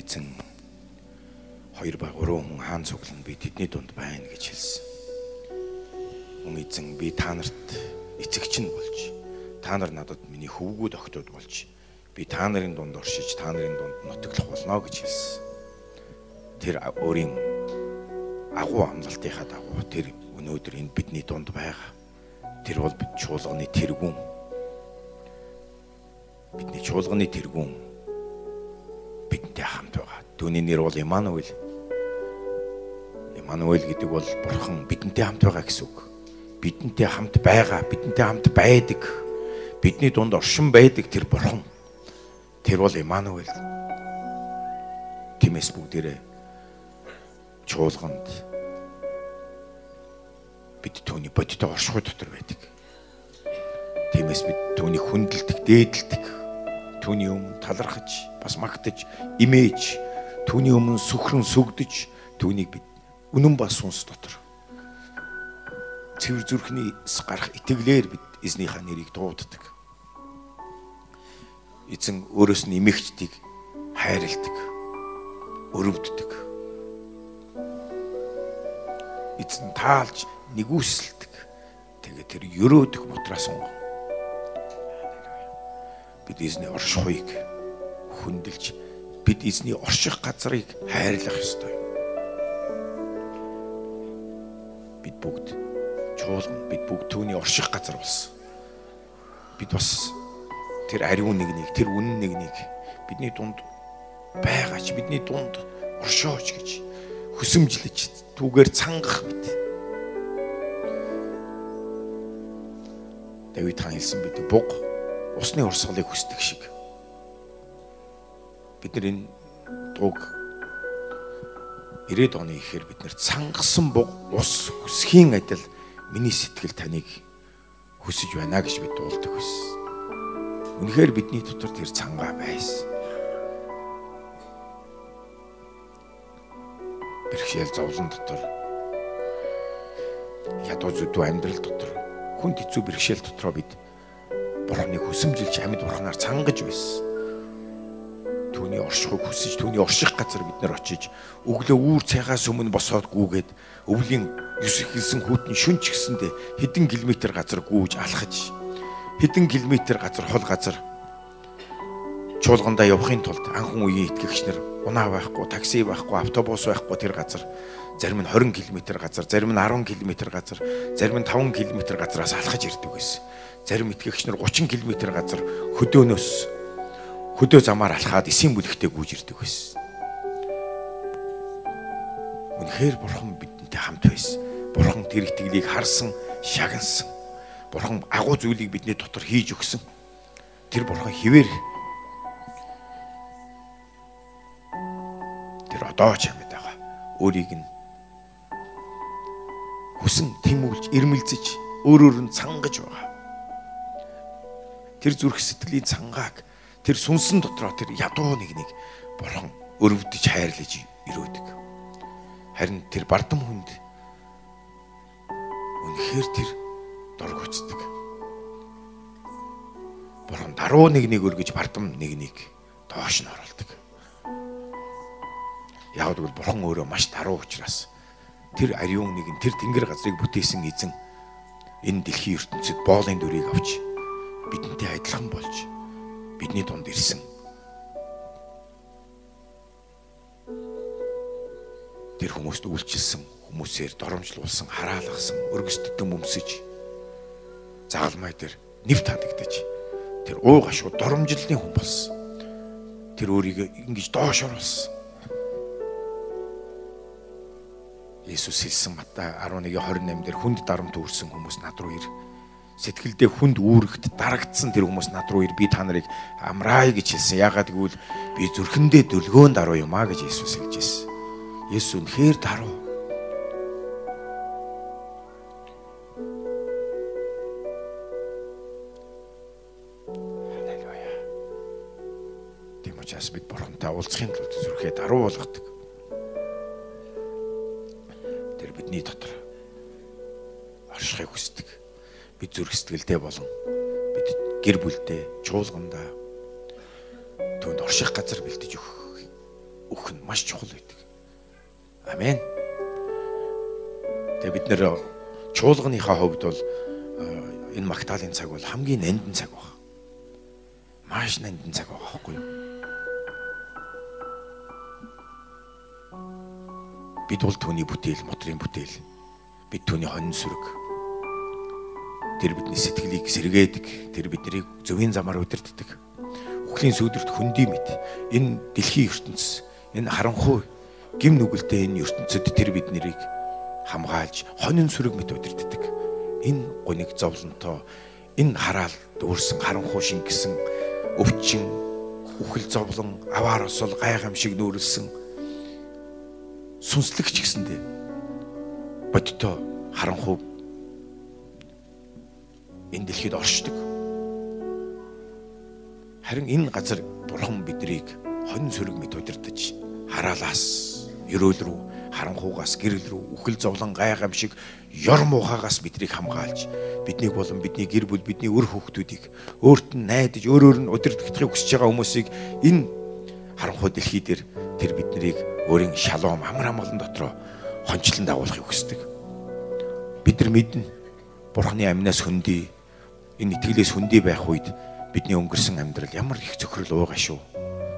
эзэн хоёр ба гурван хүн хаан цуглан би тэдний дунд байна гэж хэлсэн. Мөн эзэн би та нарт эцэгч нь болж та нар надад миний хөвгүүд охтууд болж би та нарын дунд оршиж та нарын дунд нутаглах болно гэж хэлсэн. Тэр өөрийн агуу амлалтынхаа дагуу тэр өнөөдөр энэ бидний дунд байгаа. Тэр бол бид чуулганы тэргүүн. Бидний чуулганы тэргүүн бидэнтэй хамт байгаа. Түүний нэр бол Имануил. Имануил гэдэг бол Бурхан бидэнтэй хамт байгаа гэсэн үг. Бидэнтэй хамт байгаа, бидэнтэй хамт байдаг. Бидний дунд оршин байдаг тэр Бурхан. Тэр бол Имануил. Тиймээс бүгдээрээ чуулганд бид түүний бодиттой оршихуй дотор байдаг. Тиймээс бид түүнийг хүндэлдэг, дээдэлдэг. Түүний өмнө талархаж, бас магтаж, имээж, түүний өмнө сүхрэн сүгдэж, түүнийг бид үнэн ба сүнс дотор цэвэр зүрхнээс гарах итгэлээр бид эзнийхээ нэрийг дууддаг. Эзэн өөрөөс нь эмэгчдийг хайрладаг, өрөвддөг. Эзэн таалж нэгүсэлдэг. Тэгээ тэр өрөөдөх мутраас унган. Бид эзний оршихуйг хүндэлж бид эзний орших газрыг хайрлах ёстой. Бид бүгд чуулган бид бүгд түүний орших газар болсон. Бид бас тэр ариун нэгнийг тэр үнэн нэгнийг бидний дунд байгаач бидний дунд оршооч гэж хүсэмжлэж түүгээр цангах бид Давид хаан хэлсэн бид буг усны урсгалыг хүсдэг шиг. Бид нар энэ дууг 90-ад оны ихээр бид нар цангасан буг ус хүсхийн адил миний сэтгэл таныг хүсэж байна гэж бид дуулдаг байсан. Үнэхээр бидний дотор тэр цангаа байсан. Бэрхшээл зовлон дотор ядуу зүдүү амьдрал дотор хүнд хэцүү бэрхшээл дотроо бид Бурханыг хүсэмжилж амьд Бурханаар цангаж байсан. Түүний оршихыг хүсэж түүний орших газар бид нар очиж өглөө үүр цайгаас өмнө босоод гүүгээд өвлийн юс ихэлсэн хүүтэн шүнч гисэндээ хэдэн километр газар гүүж алхаж хэдэн километр газар хол газар чуулгандаа явахын тулд анхан үеийн итгэгч нар унаа байхгүй, такси байхгүй, автобус байхгүй тэр газар зарим нь 20 км газар, зарим нь 10 км газар, зарим нь 5 км газраас алхаж ирдэг байсан. Зарим итгэгч нар 30 км газар хөдөөнөөс хөдөө замаар алхаад эсийн бүлэгтээ гүйж ирдэг байсан. Үнэхээр бурхан бидэнтэй хамт байсан. Бурхан тэр итгэлийг харсан, шагнасан. Бурхан агуу зүйлийг бидний дотор хийж өгсөн. Тэр бурхан хിവэр тэр одоо ч амьд байгаа. Өөрийг нь хүсэн тэмүүлж ирмэлзэж өөрөөр нь цангаж байгаа. Тэр зүрх сэтгэлийн цангааг тэр сүнсэн дотроо тэр ядуу нэгнийг бурхан өрөвдөж хайрлаж ирөөдөг. Харин тэр бардам хүнд үнэхээр тэр доргуцдаг. Бурхан даруй нэгнийг өргөж бардам нэгнийг доош нь оруулдаг. Яг л бурхан өөрөө маш даруй учраас тэр ариун нэг нь тэр тэнгэр газрыг бүтээсэн эзэн энэ дэлхийн ертөнцид боолын дүрийг авч бидэнтэй адилхан болж бидний дунд ирсэн. Тэр хүмүүст үйлчилсэн хүмүүсээр доромжлуулсан, хараалгасан, өргөсдөн өмсөж загалмай дээр нэвт хадагдаж тэр уу гашуу доромжллын хүн болсон. Тэр өөрийгөө ингэж доош оруулсан. Есүс хэлсэн Матай 11:28 дээр хүнд дарамт үүрсэн хүмүүс над руу ир. Сэтгэлдээ хүнд үүрэгт дарагдсан тэр хүмүүс над руу ир би та нарыг амраая гэж хэлсэн. Яагаад гэвэл би зүрхэндээ дөлгөөн даруй юм а гэж Есүс хэлж байсан. Есүс үнэхээр даруй. Тийм учраас бид бурхантай уулзахын тулд зүрхээ даруй болгодог бидний дотор оршихыг хүсдэг. Бид зүрх сэтгэлдээ болон бид гэр бүлдээ, чуулгандаа түүнд орших газар бэлдэж өгөх өгөх нь маш чухал байдаг. Амен. Тэгээ бид нэр чуулганыхаа хувьд бол э, энэ магтаалын цаг бол хамгийн нандин цаг баг. Маш нандин цаг байгаа байхгүй юу? Бид бол түүний бүтээл, мотрын бүтээл. Бид түүний хонин сүрэг. Тэр бидний сэтгэлийг сэргээдэг. Тэр биднийг зөвийн замаар удирддаг. Үхлийн сүудэрт хөндөй мэд. Энэ дэлхийн ертөнцийн энэ харанхуй гим нүгэлтэй энэ ертөнцид тэр биднийг хамгаалж хонин сүрэг мэт удирддаг. Энэ гуниг зовлонтой энэ хараал дүүрсэн харанхуй шингэсэн өвчин үхэл зовлон аваар осол гайхамшиг нүүрлсэн сүнслэгч гэсэндээ бодитоо харанхуй энэ дэлхийд оршдог. Харин энэ газар бурхан бидрийг хонь сөрөг мэт удирдах хараалаас ерөөл рүү харанхуугаас гэрэл рүү үхэл зовлон гайхамшиг ёр муухагаас биднийг хамгаалж биднийг болон бидний гэр бүл бидний өр хүүхдүүдийг өөрт нь найдаж өөрөөр нь удирдахыг хүсэж байгаа хүмүүсийг энэ харанхуй дэлхий дээр тэр биднийг өөрийн шалом амар амгалан дотроо хончлон дагуулахыг хүсдэг. Бид нар мэднэ Бурхны амнаас хөндөй энэ итгэлээс хөндөй байх үед бидний өнгөрсөн амьдрал ямар их цөхрөл уугаа шүү.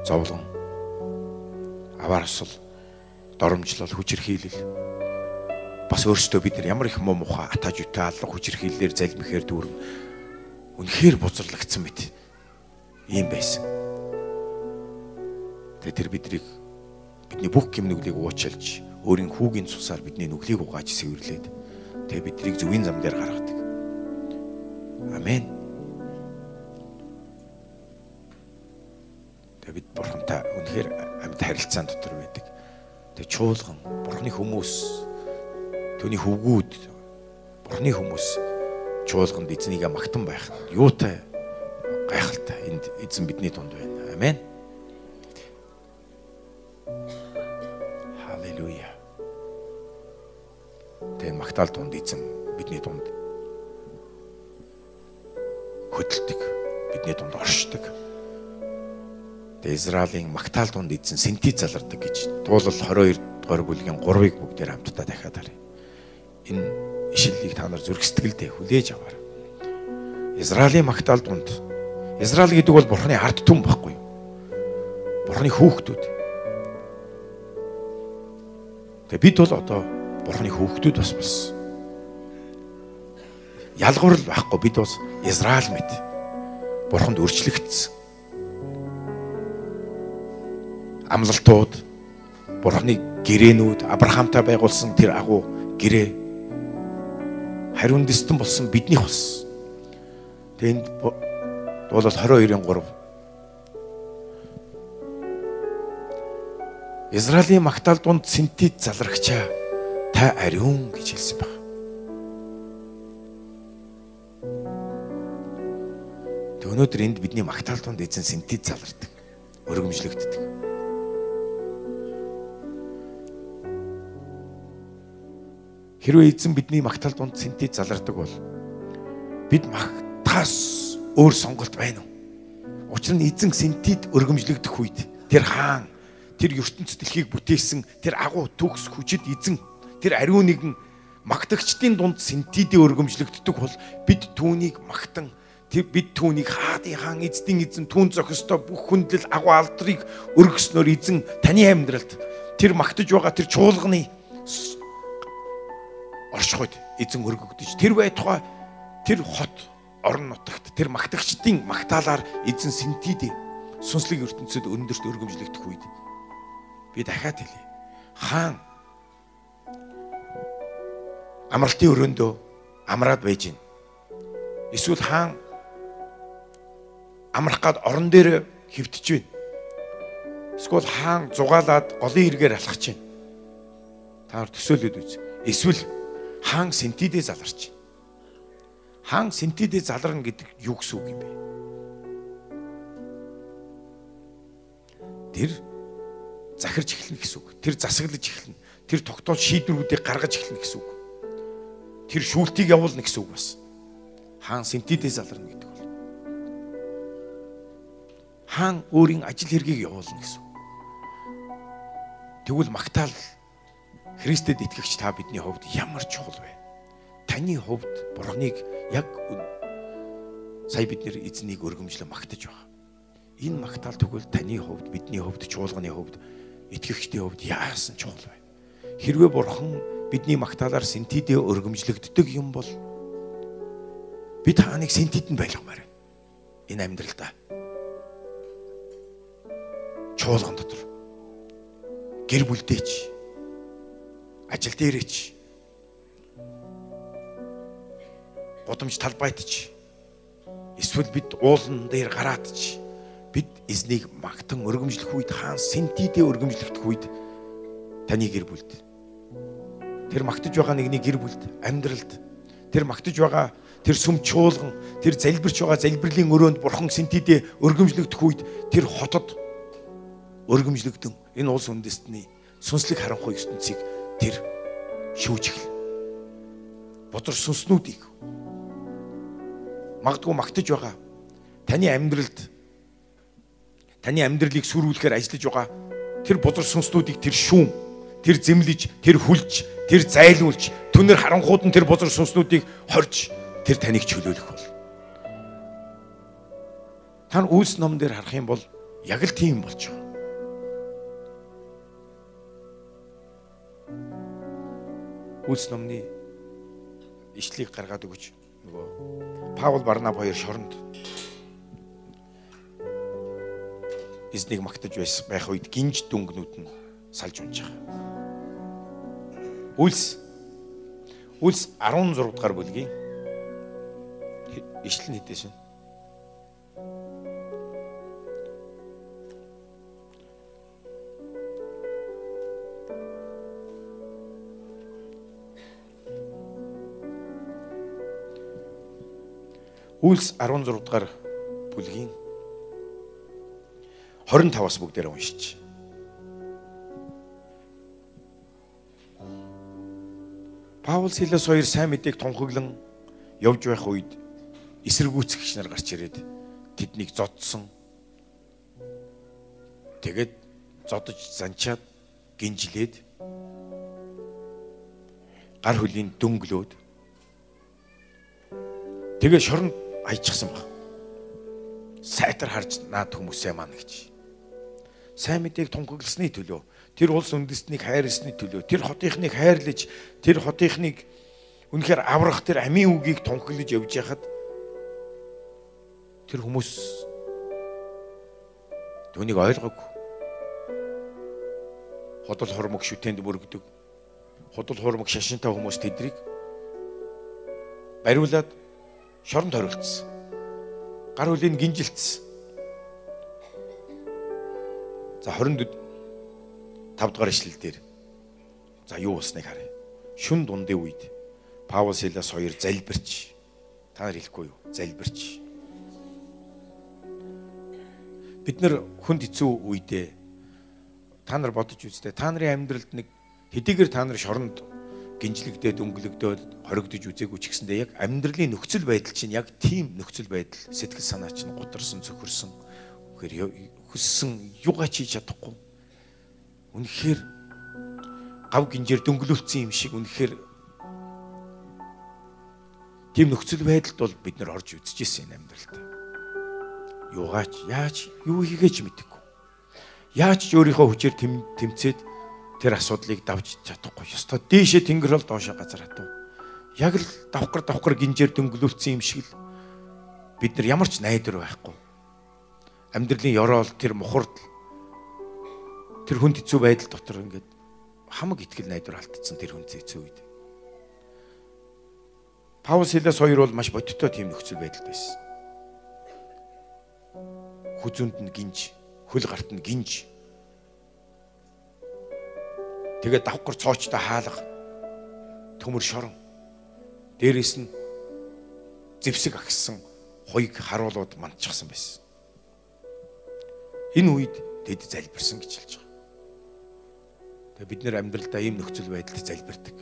Зовлон аваар осол доромжлол хүчирхийлэл бас өөрсдөө бид нар ямар их муу муха атаж үтэ алга хүчирхийллээр залмихээр дүүрэн үнэхээр бузарлагдсан мэт ийм байсан. Тэгээ тэр бидрийг бидний бүх гимнүглийг уучилж өөрийн хүүгийн цусаар бидний нүглийг угааж сэвэрлээд тэгээ бидрийг зөвийн зам дээр гаргадаг. Амен. Тэгээ бид бурхантай үнэхээр амьд харилцаан дотор байдаг. Тэгээ чуулган бурхны хүмүүс түүний хөвгүүд бурхны хүмүүс чуулганд эзнийг магтан байх. Юутай гайхалтай энд эзэн бидний дунд байна. Амен. Халелуя. Тэгээ магтаал дунд эзэн бидний дунд хөдөлдөг. Бидний дунд оршдог. Тэгээ Израилийн магтаал дунд эзэн синти залардаг гэж дуулал 22 дугаар бүлгийн 3-ыг бүгдээр хамтдаа дахиад харъя. Энэ ишлэлийг та нар зүрх сэтгэлдээ хүлээж аваарай. Израилийн магтаал дунд Израиль гэдэг бол Бурхны ард түмэн байхгүй юу? Бурхны хүүхдүүд. Тэгээ бид бол одоо Бурхны хүүхдүүд бас бас ялгуур л байхгүй бид бас Израиль мэт бурханд өрчлөгдсөн. Амлалтууд бурханы гэрээнүүд Авраамтай байгуулсан тэр агуу гэрээ хариун дэстэн болсон биднийх болсон. Тэнд дуулал 22-ын 3 Израилийн магтаал дунд синтит залрагчаа та ариун гэж хэлсэн байна. Тэг өнөөдөр энд бидний магтаал тунд эзэн синтез залардаг. Өргөмжлөгддөг. Хэрвээ эзэн бидний магтаал тунд синтез залардаг бол бид магтаас өөр сонголт байна уу? Учир нь эзэн синтед өргөмжлөгдөх үед тэр хаан тэр ертөнц дэлхийг бүтээсэн тэр агуу төгс хүчит эзэн тэр ариун нэгэн магтагчдын дунд синтедийн өргөмжлөгддөг бол бид түүнийг магтан тэр бид түүнийг хаадын хаан эздийн эзэн түүн зохистой бүх хүндлэл агуу алдрыг өргөснөөр эзэн таны амьдралд тэр магтаж байгаа тэр чуулганы оршихуйд эзэн өргөгдөж тэр байтугай тэр хот орон нутагт тэр магтагчдын магтаалаар эзэн синтиди сүнслэг ертөнцид өндөрт өргөмжлөгдөх үед би дахиад хэлье хаан амралтын өрөөндөө амраад байж гин эсвэл хаан амрах гад орон дээр хөвтөж байна. Эсвэл хаан зугаалаад голын эргээр алхаж байна. Та төсөөлөд үз. Эсвэл хаан синтидээ заларч байна. Хаан синтидээ заларна гэдэг юу гэсэн үг юм бэ? Тэр захирч эхлэнэ гэсэн үг. Тэр засаглаж эхлэнэ. Тэр тогтоол шийдвэрүүдийг гаргаж эхлэнэ гэсэн үг. Тэр шүүлтийг явуулна гэсэн үг бас. Хаан синтидээ заларна гэдэг хаан өөрийн ажил хэргийг явуулна гэсэн. Тэгвэл магтаал Христэд итгэгч та бидний хувьд ямар чухал вэ? Таны хувьд Бурхныг яг сая бид нэр эзнийг өргөмжлөн магтаж байгаа. Энэ магтаал тэгвэл таны хувьд бидний хувьд чуулганы хувьд итгэгчдийн хувьд яасан чухал вэ? Хэрвээ Бурхан бидний магтаалаар синтидээ өргөмжлөгддөг юм бол бид хааныг синтидэнд байлгамаар байна. Энэ амьдралдаа. Чуулган дотор. Гэр бүлдээч. Ажил дээрээч. Гудамж талбайтч. Эсвэл бид уулан дээр гараадч. Бид эзнийг магтан өргөмжлөх үед хаан синтидээ өргөмжлөгдөх үед таны гэр бүлд. Тэр магтаж байгаа нэгний гэр бүлд амьдралд. Тэр магтаж байгаа тэр сүм чуулган тэр залбирч байгаа залбирлын өрөөнд бурхан синтидээ өргөмжлөгдөх үед тэр хотод өргөмжлөгдөн. Энэ улс үндэстний сүнслэг харанхуй ертөнцийг тэр шүүж эхэл. Бодор сүнснүүдийг магадгүй магтаж байгаа таны амьдралд таны амьдралыг сүрүүлэхээр ажиллаж байгаа тэр бодор сүнснүүдийг тэр шүүм тэр зэмлэж, тэр хүлж, тэр зайлуулж, түнэр харанхууд нь тэр бузар сүнснүүдийг хорж тэр таныг чөлөөлөх бол. Та үлс ном дээр харах юм бол яг л тийм болж байгаа. Үлс номны ишлийг гаргаад өгч нөгөө Паул Барнаб хоёр шоронд эзнийг магтаж байх үед гинж дүнгнүүд нь салж унж байгаа. Үлс Үлс 16 дугаар бүлгийн ишлэн хэдэж байна. Үлс 16 дугаар бүлгийн 25-аас бүгдээр уншиж. Паул Силас хоёр сайн мэдээг тунхаглан явж байх үед эсэргүүцэгч нар гарч ирээд тэднийг зодсон. Тэгээд зодож занчаад гинжлээд гар хөлийн дөнгөлөөд тэгээ шоронд аячихсан баг. Сайтар харж наад хүмүүсээ маань гэж. Сайн мэдээг тунхагласны төлөө тэр улс үндэстнийг хайрлсны төлөө тэр хотынхныг хайрлаж тэр хотынхныг үнэхээр аврах тэр амийн үгийг тунхаглаж явж яхад тэр хүмүүс түүнийг ойлгоогүй. Ходол хормог шүтээнд бүргдэг. Ходол хормог шашинтай хүмүүс тэдрийг бариулаад шоронд хориулцсан. Гар хүлийг гинжилтсэн. За 24 5 дугаар ишлэл дээр за юу болсныг харъя. Шүн дундын үед Паул Силас хоёр залбирч та нар хэлэхгүй юу? Залбирч. Бид нар хүнд хэцүү үедээ та нар бодож үзтээ та нарын амьдралд нэг хэдийгээр та нар шоронд гинжлэгдээд өнгөлөгдөөд хоригдож үзээгүй ч гэсэндээ яг амьдралын нөхцөл байдал чинь яг тийм нөхцөл байдал сэтгэл санаа чинь гутарсан цөхөрсөн үхээр хүссэн юугаа чийж чадахгүй үнэхээр гав гинжээр дөнгөлөвцсөн юм шиг үнэхээр тийм нөхцөл байдалд бол бид нар орж үзчихсэн энэ амьдралд. Юугаач яаж юу хийгээч мэдэхгүй. Яаж ч өөрийнхөө хүчээр тэмцээд тэр асуудлыг давж чадахгүй. Ёстой дээшээ тэнгэр бол доошоо газар хатав. Яг л давхар давхар гинжээр дөнгөлөвцсөн юм шиг л бид нар ямар ч найдвар байхгүй. Амьдралын ёроол тэр мухард тэр хүнд хэцүү байдал дотор ингээд хамаг ихтгэл найдвар алдсан тэр хүн хэцүү үед. Паул Силас хоёр бол маш бодиттой тийм нөхцөл байдал байсан. Хүзүнд нь гинж, хөл гарт нь гинж. Тэгээд давхар цоочтой хаалга төмөр шорон. Дээрээс нь зевсэг агсан хоёг харуулууд мандчихсан байсан. Энэ үед тэд залбирсан гэж хэлж байгаа. Тэгээ бид нэр амьдралдаа ийм нөхцөл байдалд залбирдаг.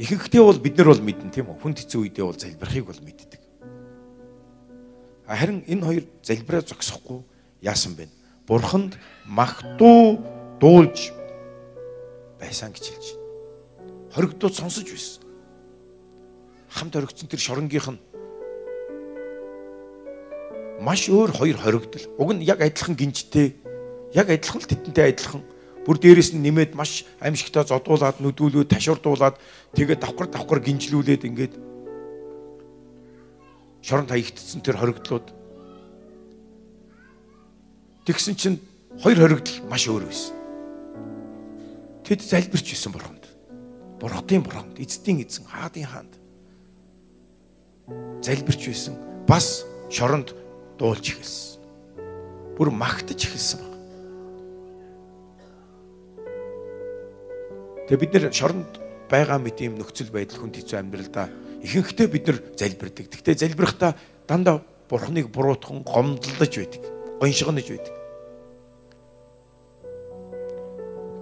Ихэнхдээ бол бид нар бол мэднэ тийм үү? Хүн хэцүү үедээ бол залбирахыг бол мэддэг. Харин энэ хоёр залбираа зогсохгүй яасан бэ? бурханд магтуу дуулж байсан гэж хэлж байна. Хоригдууд сонсож байсан. Хамт хоригдсон тэр шоронгийнх нь маш өөр хоёр хоригдол. Уг нь яг адилхан гинжтэй. Яг адилхан л тэтэнтэй адилхан. Бүр дээрэс нь нэмээд маш аимшигтай зодуулаад нүдүүлүүд ташурдуулаад тэгээд давхар давхар гинжлүүлээд ингээд шоронд хаягдсан тэр хоригдлууд тэгсэн чинь хоёр хоригдол маш өөр байсан. Тэд залбирч исэн бурханд. Бурхтын бурханд, эцдийн эзэн, хаадын хаанд залбирч байсан. Бас шоронд дуулж эхэлсэн. Бүр магтаж эхэлсэн баг. Тэгээ бид нэр шоронд байгаа мэт юм нөхцөл байдал хүнд хэцүү амьдралдаа ихэнхдээ бид нар залбирдаг. Гэхдээ залбирахдаа дандаа бурхныг буруутхан гомдлож байдаг. Гоншгонож байдаг.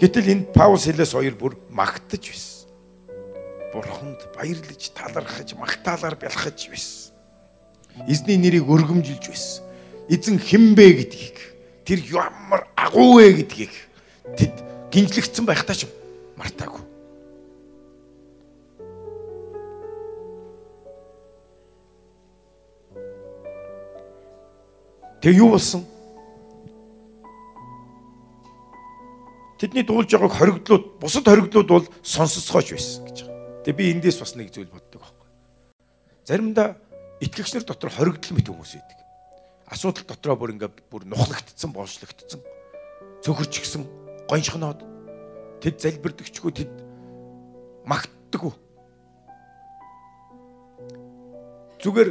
Гэтэл энд Паул Силас хоёр бүр магтаж байсан. Бурханд баярлаж, талархаж, магтаалаар бялхаж байсан. Эзний нэрийг өргөмжилж байсан. Эзэн хинбэ гэдгийг, тэр ямар агуу вэ гэдгийг тэд гинжлэгдсэн байхдаа ч мартаагүй. Тэгээ юу болсон? Тэдний дуулж байгааг хоригдлууд, бусад хоригдлууд бол сонсоцгооч байсан гэж байгаа. Тэгээ би эндээс бас нэг зүйл боддог байхгүй. Заримдаа итгэгчнэр дотор хоригдл мэт хүмүүс байдаг. Асуудал дотроо бүр ингээ бүр нухлагдсан, боолчлогдсон. Цөхөрч гисэн, гоншгоноод тэд залбирдагчгүй тэд магтдаггүй. Зүгээр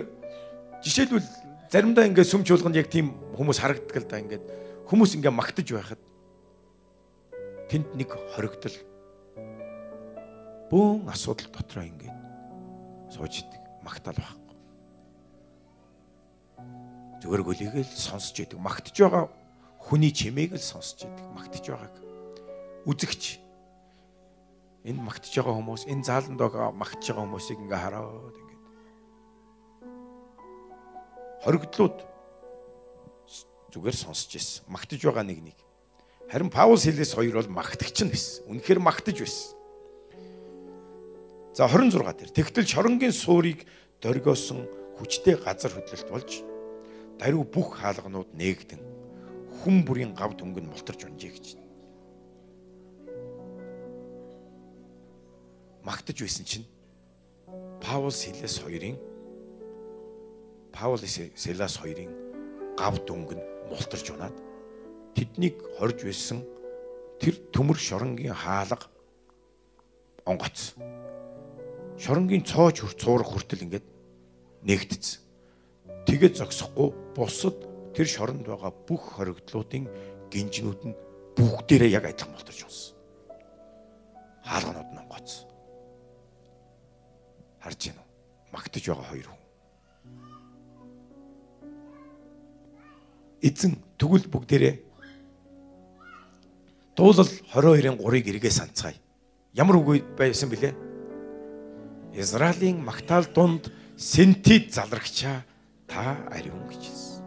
жишээлбэл заримдаа ингээ сүм чуулганд яг тийм хүмүүс харагддаг л да ингээд хүмүүс ингээ магтаж байхад тэнд нэг хоригдол бөөн асуудал дотроо ингээд сууж идэг магтаал байхгүй. Зүгээр гөлийг л сонсож идэг. Магтаж байгаа хүний чимээг л сонсож идэг. Магтаж байгааг үзэгч энэ магтаж байгаа хүмүүс энэ зааланд байгаа магтаж байгаа хүмүүсийг ингээ хараад хоригдлууд зүгээр сонсч ирсэн. Магтаж байгаа нэг нэг. Харин Паул Силэс хоёр бол магтагч нь байсан. Үнэхээр магтаж байсан. За 26 дээр тэгтэл шоронгийн суурийг дөргиосон хүчтэй газар хөдлөлт болж даруй бүх хаалганууд нээгдэн хүм бүрийн гав дүнг нь мултарч унжээ гэж. Магтаж байсан чинь Паул Силэс хоёрын Паул Силас хоёрын гав дүнг нь мултарч унаад тэднийг хорж байсан тэр төмөр шоронгийн хаалга онгоц. Шоронгийн цоож цуурах хүртэл ингээд нэгтцсэн. Тэгээд зогсохгүй бусад тэр шоронд байгаа бүх хоригдлуудын гинжнүүд нь бүгдээрээ яг адилхан болторч унсан. Хаалганууд нь онгоц. Харж уу? Магтаж байгаа хоёр хүн. эзэн тэгвэл бүгдээрээ дуулал 22-ын 3-ыг эргээ санацгаая. Ямар үг байсан бilé? Израилийн магтаал дунд сентид залрагчаа та ариун гэж хэлсэн.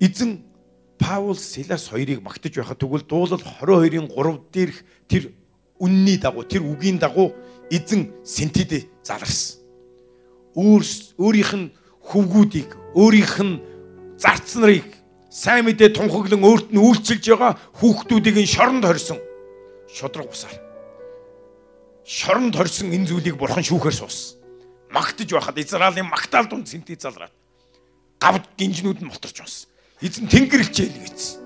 Эзэн Паул Силас хоёрыг магтаж байхад тэгвэл дуулал 22-ын 3 дээрх тэр үнний дагуу тэр үгийн дагуу эзэн сентид заларсан. Өөр өөрийнх нь хөвгүүдийг өөрийнх нь зарц нарыг сайн мэдээ тунхаглан өөрт нь үйлчилж байгаа хүүхдүүдийг нь шоронд хорсон шудраг усаар шоронд хорсон энэ зүйлийг бурхан шүүхээр сууссан магтаж байхад Израилийн магтаал дунд сэнтий залраад гавд гинжнүүд нь молторч унсан эзэн тэнгэрлжээл гэсэн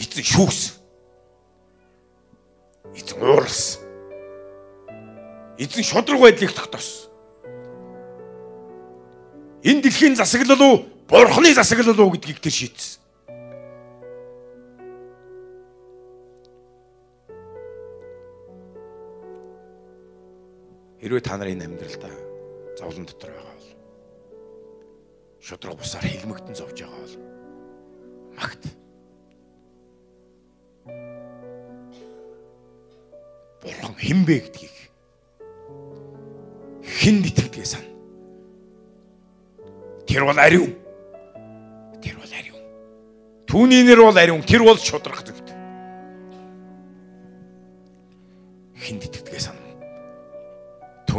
эзэн шүүгсэн эзэн ууралсан эзэн шудраг байдлыг тогтоосон. Энэ дэлхийн засаглал уу, бурхны засаглал уу гэдгийг тэр шийдсэн. Хэрвээ та нарын амьдралдаа зовлон дотор байгаа бол шудраг бусаар хилмигдэн зовж байгаа бол магт Бурхан хинбэ гэдгийг хэн итгэдгээ сан. Тэр бол ариун. Тэр бол ариун. Түүний нэр бол ариун. Тэр бол шудрах зүйл.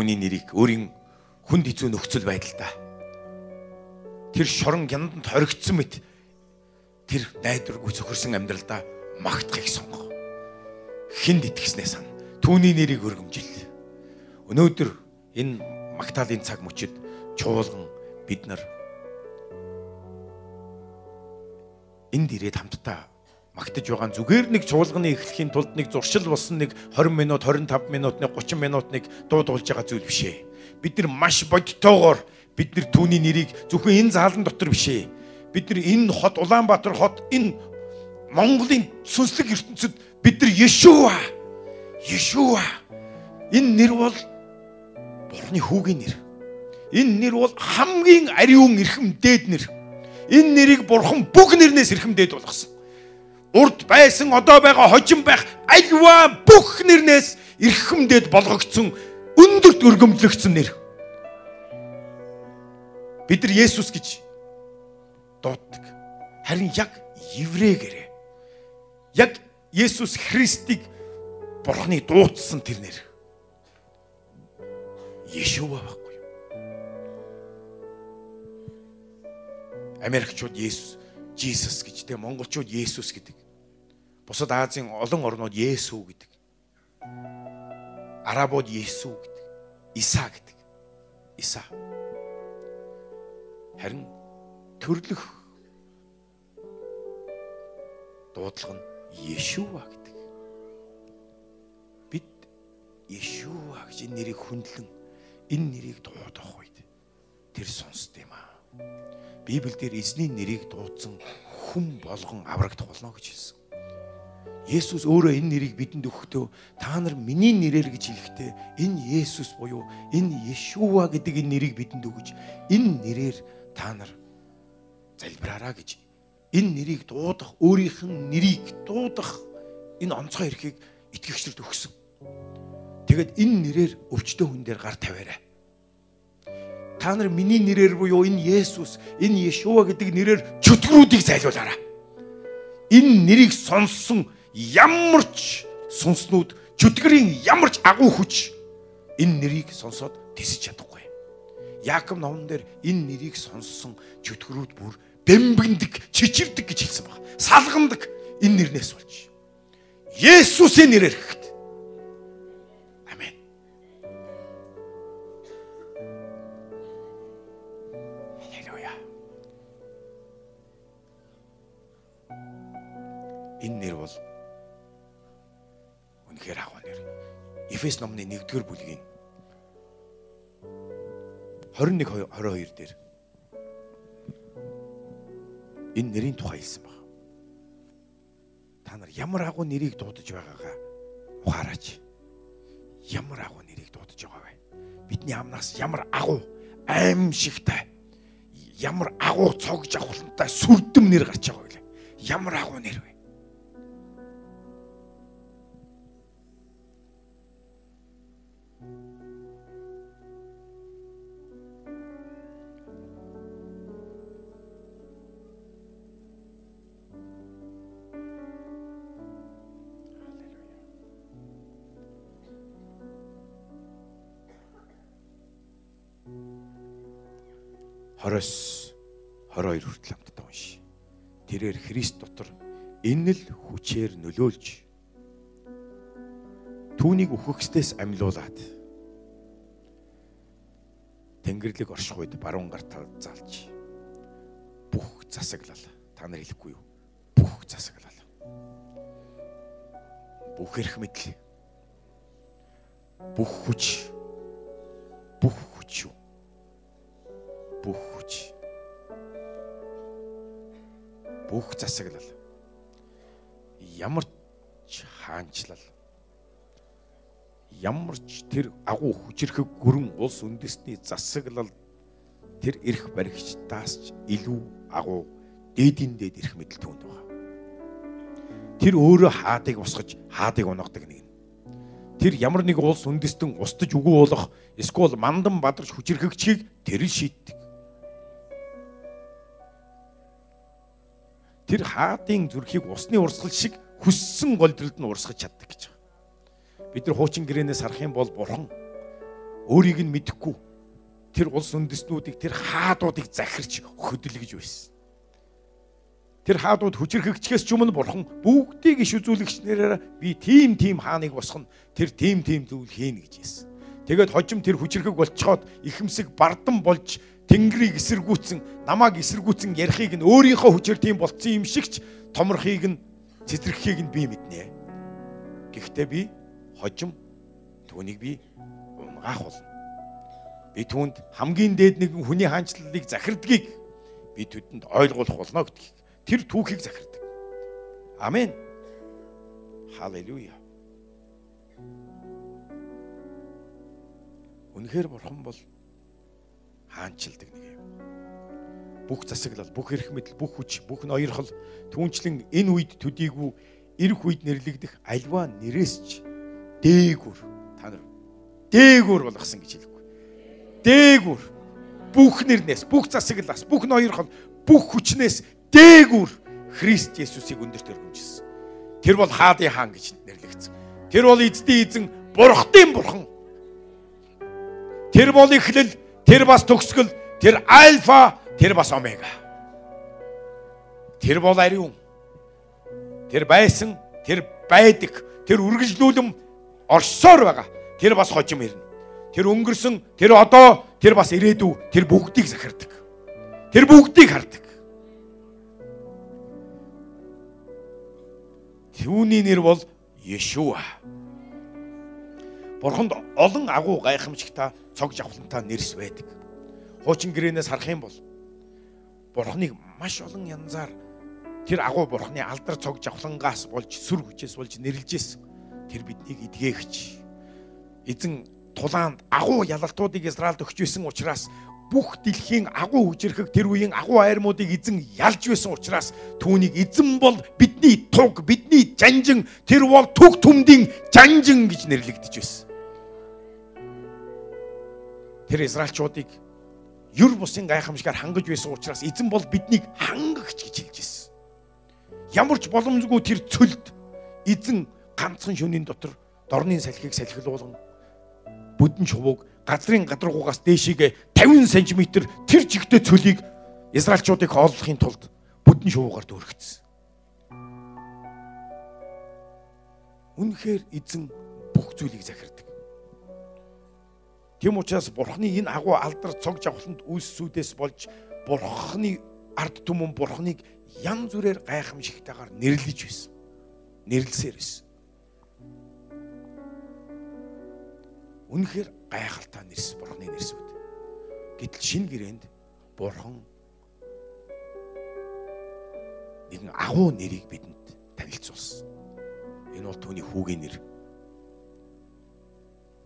Түүний нэрийг өөрийн хүнд хэцүү нөхцөл байдалтай. Тэр шорон гянданд хоригдсон мэт тэр найдваргүй зөвхөрсөн амьдралдаа магтахыг сонгох. Хинд итгэснээ сан. Түүний нэрийг өргөмжил. Өнөөдөр энэ магтаалын цаг мөчид чуулган бид нар энд ирээд хамтдаа магтаж байгаа зүгээр нэг чуулганы эхлэхийн тулд нэг зуршил болсон нэг 20 минут 25 минут нэг 30 минут нэг дуудуулж байгаа зүйл биш ээ. Бид нар маш бодтойгоор бид нар түүний нэрийг зөвхөн энэ заалан дотор биш ээ. Бид нар энэ хот Улаанбаатар хот энэ Монголын сүнслэг ертөнцид бид нар Йешуа Йешуа энэ нэр бол Бурхны хүүгийн нэр. Энэ нэр бол хамгийн ариун эрхэм дээд нэр. Энэ нэрийг Бурхан бүх нэрнээс эрхэм дээд болгосон урд байсан одоо байгаа хожим байх альва бүх нэрнээс эрхэмдэд болгогдсон өндөрт өргөмжлөгдсөн нэр. Бид нар Есүс гэж дууддаг. Харин яг еврейгэрээ. Яг Есүс Христийг Бурхны дуудсан тэр нэр. Йешуа байхгүй? Америкчууд Есүс Jesus гэж те монголчууд Есүс гэдэг. Бусад Азийн олон орнууд Есү гэдэг. Арабууд Есү гэдэг. Иса гэдэг. Иса. Харин төрлөх дуудлага нь Йешуа гэдэг. Бид Йешуа гэж энэ нэрийг хүндлэн энэ нэрийг дуудах үед тэр сонсд юм аа. Библиэлд эзний нэрийг дуудсан хүн болгон аврагдах болно гэж хэлсэн. Есүс өөрөө энэ нэрийг бидэнд өгөхдөө та нар миний нэрээр гэж хэлэхдээ энэ Есүс буюу энэ Йешуа гэдэг энэ нэрийг бидэнд өгөж энэ нэрээр та нар залбираараа гэж энэ нэрийг дуудах өөрийнх нь нэрийг дуудах энэ онцгой эрхийг итгэгчдэрт өгсөн. Тэгэд энэ нэрээр өвчтөн хүн дээр гар тавиарай та нар миний нэрээр буюу энэ Есүс, энэ Йешуа гэдэг нэрээр чөтгөрүүдийг зайлуулаарай. Энэ нэрийг сонссон ямар ч сүнснүүд чөтгөрийн ямар ч агуу хүч энэ нэрийг сонсоод тисэж чадахгүй. Яаков номон дээр энэ нэрийг сонссон чөтгөрүүд бүр бэмбэндэг, чичирдэг гэж хэлсэн баг. Салгандаг энэ нэрнээс болж. Есүсийн нэрээр Эфес номны 1-р бүлгийн 21 22 дээр энэ нэрийн тухай хэлсэн баг. Та нар ямар агуу нэрийг дуудаж байгаагаа ухаараач. Ямар агуу нэрийг дуудаж байгаа вэ? Бидний амнаас ямар агуу аимшигтай ямар агуу цогж авахлантай сүрдэм нэр гарч байгаа вэ? Ямар агуу нэр вэ? Хороос 22 хүртэл хамтдаа уншия. Тэрээр Христ дотор энэ л хүчээр нөлөөлж түүнийг үхэгчдээс амьлуулад Тэнгэрлэг орших үед баруун гартаа залж бүх засаглал та нар хэлэхгүй юу? Бүх засаглал. Бүх эрх мэдэл. Бүх хүч. Бүх хүч юу? Бүх хүч бүх засаглал ямар ч хаанчлал ямар ч тэр агуу хүчрхэг гүрэн улс үндэсний засаглал тэр эрх баригчдаас ч илүү агуу дээдийн дээд эрх мэдэл түүнд байгаа. Тэр өөрөө хаадыг усгаж хаадыг унагадаг нэг нь. Тэр ямар нэг улс үндэстэн устж үгүй болох эсвэл мандан бадарч хүчрхэгчийг тэр л шийтдэг. Тэр хаадын зүрхийг усны урсгал шиг хүссэн голдролд нь урсгаж чаддаг гэж байна. Бид нар хуучин гэрээнээс харах юм бол бурхан өөрийг нь мэдэхгүй тэр улс үндэстнүүдийг тэр хаадуудыг захирч хөдөлгөж байсан. Тэр хаадууд хүчрхэгчгээс ч өмнө бурхан бүгдийг иш үзүүлэгчнэрээр би тим тим хааныг босгоно тэр тим тим зүйл хийнэ гэж хэлсэн. Тэгээд хожим тэр хүчрхэг болцоход ихэмсэг бардан болж Тэнгэрийг эсэргүүцэн, намааг эсэргүүцэн ярихыг нь өөрийнхөө хүчээр тийм болцсон юм шигч томрохыг нь цэцэрхийг нь би мэднэ. Гэхдээ би хожим түүнийг би унгаах болно. Би түүнд хамгийн дээд нэгэн хүний хаанчлалыг захирдгийг би тэдэнд ойлгуулах болно гэдгийг. Тэр түүхийг захирдаг. Амен. Халелуя. Үнэхээр бурхан бол хаанчилдаг нэг юм. Бүх засаглал, бүх эрх мэдэл, бүх хүч, бүх ноёрхол түүнчлэн энэ үед төдийгүй ирэх үед нэрлэгдэх альва нэрээс ч дээгүр та нар дээгүр болгосон гэж хэлэхгүй. Дээгүр бүх нэрнээс, бүх засаглалаас, бүх ноёрхол, бүх хүчнээс дээгүр Христ Есүсийг өндөрт өргөмжсөн. Тэр бол хаадын хаан гэж нэрлэгдсэн. Тэр бол эзний эзэн, бурхтын бурхан. Тэр бол эхлэл Тэр бас төгсгөл, тэр альфа, тэр бас омега. Тэр бол ариун. Тэр байсан, тэр байдаг, тэр үргэлжлүүлэн орсоор байгаа. Тэр бас хожим ирнэ. Тэр өнгөрсөн, тэр одоо, тэр бас ирээдүй, тэр бүгдийг захирдаг. Тэр бүгдийг хардаг. Түүний нэр бол Йешуа. Бурханд олон агуу гайхамшигтай цог жавхлантай нэрс байдаг. Хуучин гэрээнээс харах юм бол Бурхныг маш олон янзаар тэр агуу Бурхны алдар цог жавхлангаас болж сүр хүчээс болж нэрлжсэн. Тэр биднийг эдгээгч. Эзэн тулаанд агуу ялалтуудыг Израильд өгч байсан учраас бүх дэлхийн агуу хүчрхэг тэр үеийн агуу айрмуудыг эзэн ялж байсан учраас түүнийг эзэн бол бидний туг бидний жанжин тэр бол түг түмдийн жанжин гэж нэрлэгдэж байсан. Тэр Израильчуудыг юр бусын гайхамшигар хангаж байсан учраас эзэн бол биднийг хангагч гэж хэлж ирсэн. Ямар ч боломжгүй тэр цөлд эзэн ганцхан шөнийн дотор дорны салхийг салхилуулан бүдэн чувууг газрын гадаргуугаас дээшигээ 50 см тэр чигтээ цөлийг Израильчуудыг хооллохын тулд бүдэн шувуугаар дүүргэсэн. Үнэхээр эзэн бүх зүйлийг захирдаг. Тэм учраас бурхны энэ агуу алдар цог жавхланд үйлсүүдээс болж бурхны ард түмэн бурхныг ян зүрээр гайхамшигтайгаар нэрлэж байсан. Нэрлсээр байсан. Үнэхээр гайхалтай нэрс бурхны нэрсүүд. Гэтэл шинэ гэрээнд бурхан нэгэн агуу нэрийг бидэнд танилцуулсан. Энэ бол түүний хүүгийн нэр.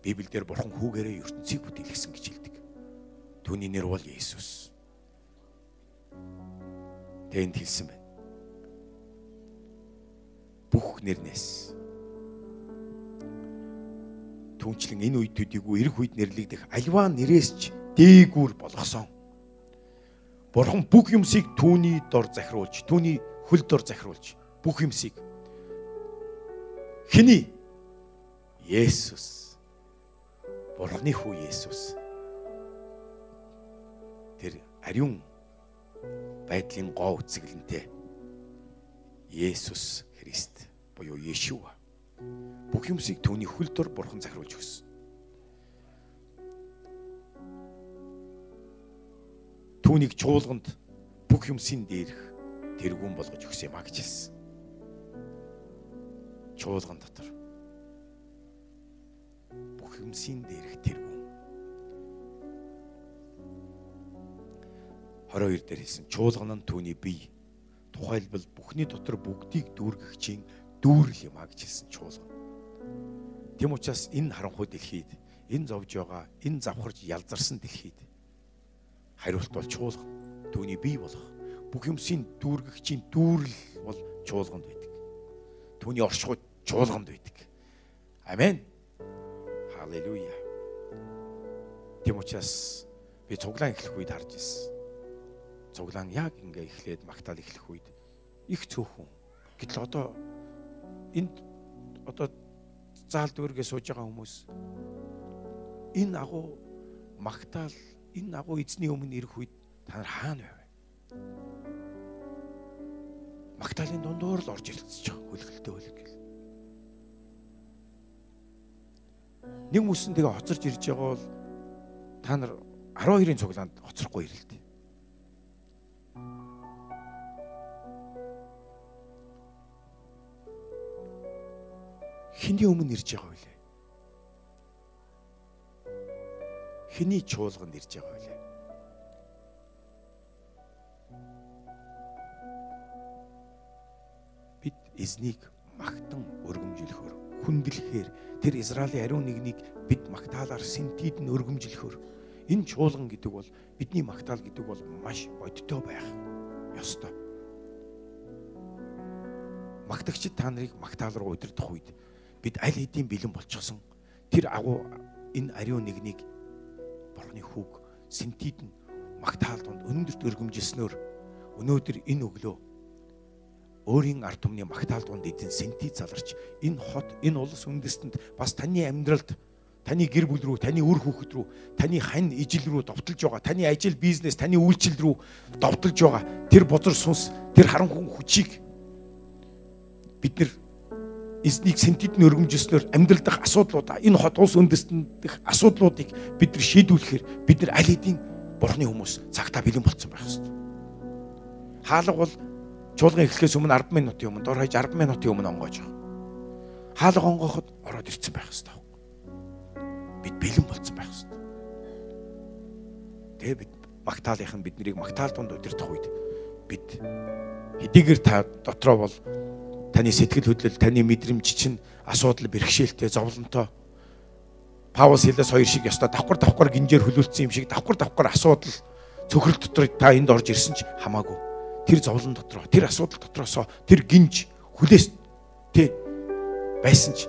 Библиэлд бурхан хүүгээрээ ертөнцийг бүтээлгсэн гэж хэлдэг. Түүний нэр бол Есүс. Тэнд хэлсэн байна. Бүх нэрнээс түнчлэн энэ үед төдийгүй ирэх үед нэрлэгдэх альва нэрээс ч дээгүүр болгосон. Бурхан бүх юмсыг түүний дор захируулж, түүний хөл дор захируулж, бүх юмсыг хэний Есүс Бурхны хүү Есүс тэр ариун байдлын гоо үцгэлэнтэй Есүс Христ буюу Йешуа бүх юмсыг түүний хөл дор бурхан захируулж өгсөн. Түүнийг чуулганд бүх юмсын дээрх тэргүүн болгож өгсөн юм а гэж хэлсэн. Чуулган дотор хөмсийн дээрх тэргүүн 22 дээр хэлсэн чуулган нь түүний бие тухайлбал бүхний дотор бүгдийг дүүргэгчийн дүүрэл юм а гэж хэлсэн чуулган. Тэм учраас энэ харанхуй дэлхийд энэ зовж байгаа энэ завхарж ялзарсан дэлхийд хариулт бол чуулган түүний бие болох бүх юмсийн дүүргэгчийн дүүрэл бол чуулганд байдаг. Түүний оршихуй чуулганд байдаг. Амен. Халелуя. Тэм учраас би цуглаан эхлэх үед харж ирсэн. Цуглаан яг ингээ эхлээд магтаал эхлэх үед их цөөхөн. Гэтэл одоо энд одоо заал дүүргээ сууж байгаа хүмүүс энэ агуу магтаал энэ агуу эзний өмнө ирэх үед та нар хаана байв? Магтаалын дундуур л орж ирчихэж байгаа хөлгөлтөө хөлг Нэг мөсөн тэгээ хоцорж ирж байгаа бол та нар 12-ын цуглаанд хоцрохгүй ирэлтэй. Хиний өмнө ирж байгаа вэ? Хиний чуулганд ирж байгаа вэ? Бид эзнийг магтан өргөмжлөхөөр хүндлэхээр тэр Израилийн ариун нэгнийг бид магтаалаар синтид нь өргөмжлөхөөр энэ чуулган гэдэг бол бидний магтаал гэдэг бол маш бодиттой байх ёстой. Магтагчид та нарыг магтаал руу удирдах үед бид аль хэдийн бэлэн болчихсон тэр агуу энэ ариун нэгнийг бурхны хүүг синтид нь магтаал донд өнөндөрт өргөмжилснөөр өнөөдөр энэ өглөө өөрийн ард түмний магтаал донд эзэн синтид заларч энэ хот энэ улс үндэстэнд бас таны амьдралд таны гэр бүл рүү, таны үр хүүхэд рүү, таны хань ижил рүү довтолж байгаа, таны ажил, бизнес, таны үйлчлэл рүү довтолж байгаа тэр бузар сүнс, тэр харанхуй хүчийг бид нэр эзнийг сэнтэд нь өргөмжилснөөр амьдрал дах асуудлуудаа энэ хот улс үндэстэн дэх асуудлуудыг бид нар шийдвэрлэхээр бид нар аль хэдийн бурхны хүмүүс цагтаа бэлэн болцсон байх ёстой. Хаалга бол чуулган эхлэхээс өмнө 10 минутын өмнө дор хаяж 10 минутын өмнө онгоож байгаа. Хаалга онгоход ороод ирсэн байх ёстой. Бид бэлэн болцсон байх ёстой. Тэгээ бид магтаалынх нь биднийг магтаал донд удирдах үед бид хэдийгээр та дотроо бол таны сэтгэл хөдлөл, таны мэдрэмж чинь асуудал бэрхшээлтэй, зовлонтой. Паул Силас хоёр шиг ёстой давхар давхар гинжээр хөлүүлсэн юм шиг давхар давхар асуудал цөхрөл дотор та энд орж ирсэн ч хамаагүй. Тэр зовлон дотроо, тэр асуудал дотроосоо тэр гинж хүлээс тэ байсан ч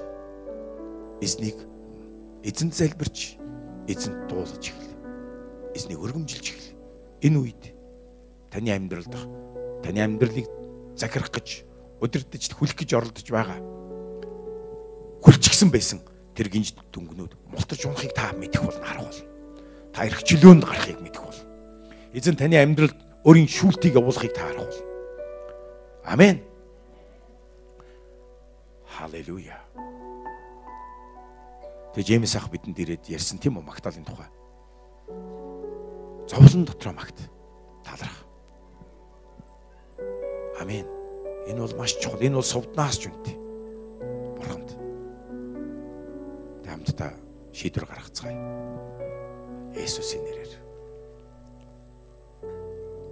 эзнийг эзэн залбирч эзэн дуулаж эхэллээ. Эзнийг өргөмжилж эхэллээ. Энэ үед таны амьдрал дах таны амьдралыг захирах гэж удирдах хүлэх гэж оролдож байгаа. Хүлчихсэн байсан тэр гинж дүнгнүүд мултаж унахыг та мэдэх болно харах болно. Та эрх чөлөөнд гарахыг мэдэх болно. Эзэн таны амьдралд өөрийн шүүлтийг явуулахыг та харах болно. Амен. Халелуя. Тэгээ Джеймс ах бидэнд ирээд ярьсан тийм үү магтаалын тухай. Зовлон дотроо магт таларх. Амен. Энэ бол маш чухал. Энэ бол сувднаас ч үнэтэй. Бурханд. Тэ хамтдаа шийдвэр гаргацгаая. Есүсийн нэрээр.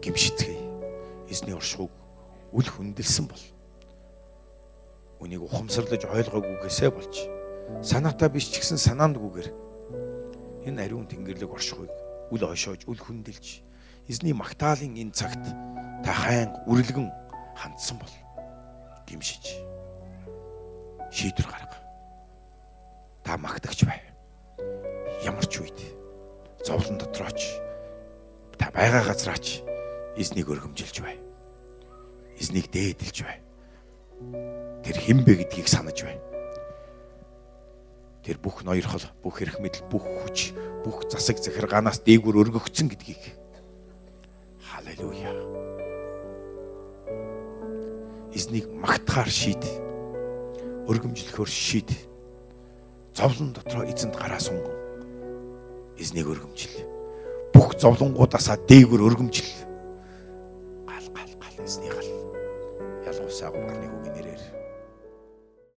Гимшицгээе. Эзний уршууг үл хүндэлсэн бол үнийг ухамсарлаж ойлгоогүйгээсээ болж санаатаа биш ч гэсэн санаандгүйгээр энэ ариун тэнгэрлэг оршихуйг үл ойшоож үл хүндэлж эзний магтаалын энэ цагт та хайн үрлэгэн хандсан бол гимшиж шийдвэр гарга. Та магтагч бай. Ямар ч үед зовлон дотрооч та байгаа газраач эзнийг өргөмжилж бай. Эзнийг дээдэлж бай. Тэр хинбэ гэдгийг санаж бай. Тэр бүх ноёрхол, бүх эрх мэдэл, бүх хүч, бүх засаг захиргаанаас дээгүр өргөгдсөн гэдгийг. Халелуя эзнийг магтахаар шийд. Өргөмжлөхөөр шийд. Зовлон дотроо эзэнд гараа сунган эзнийг өргөмжил. Бүх зовлонгуудаасаа дээгүр өргөмжил эзнийх л ялгуусаа гомгорны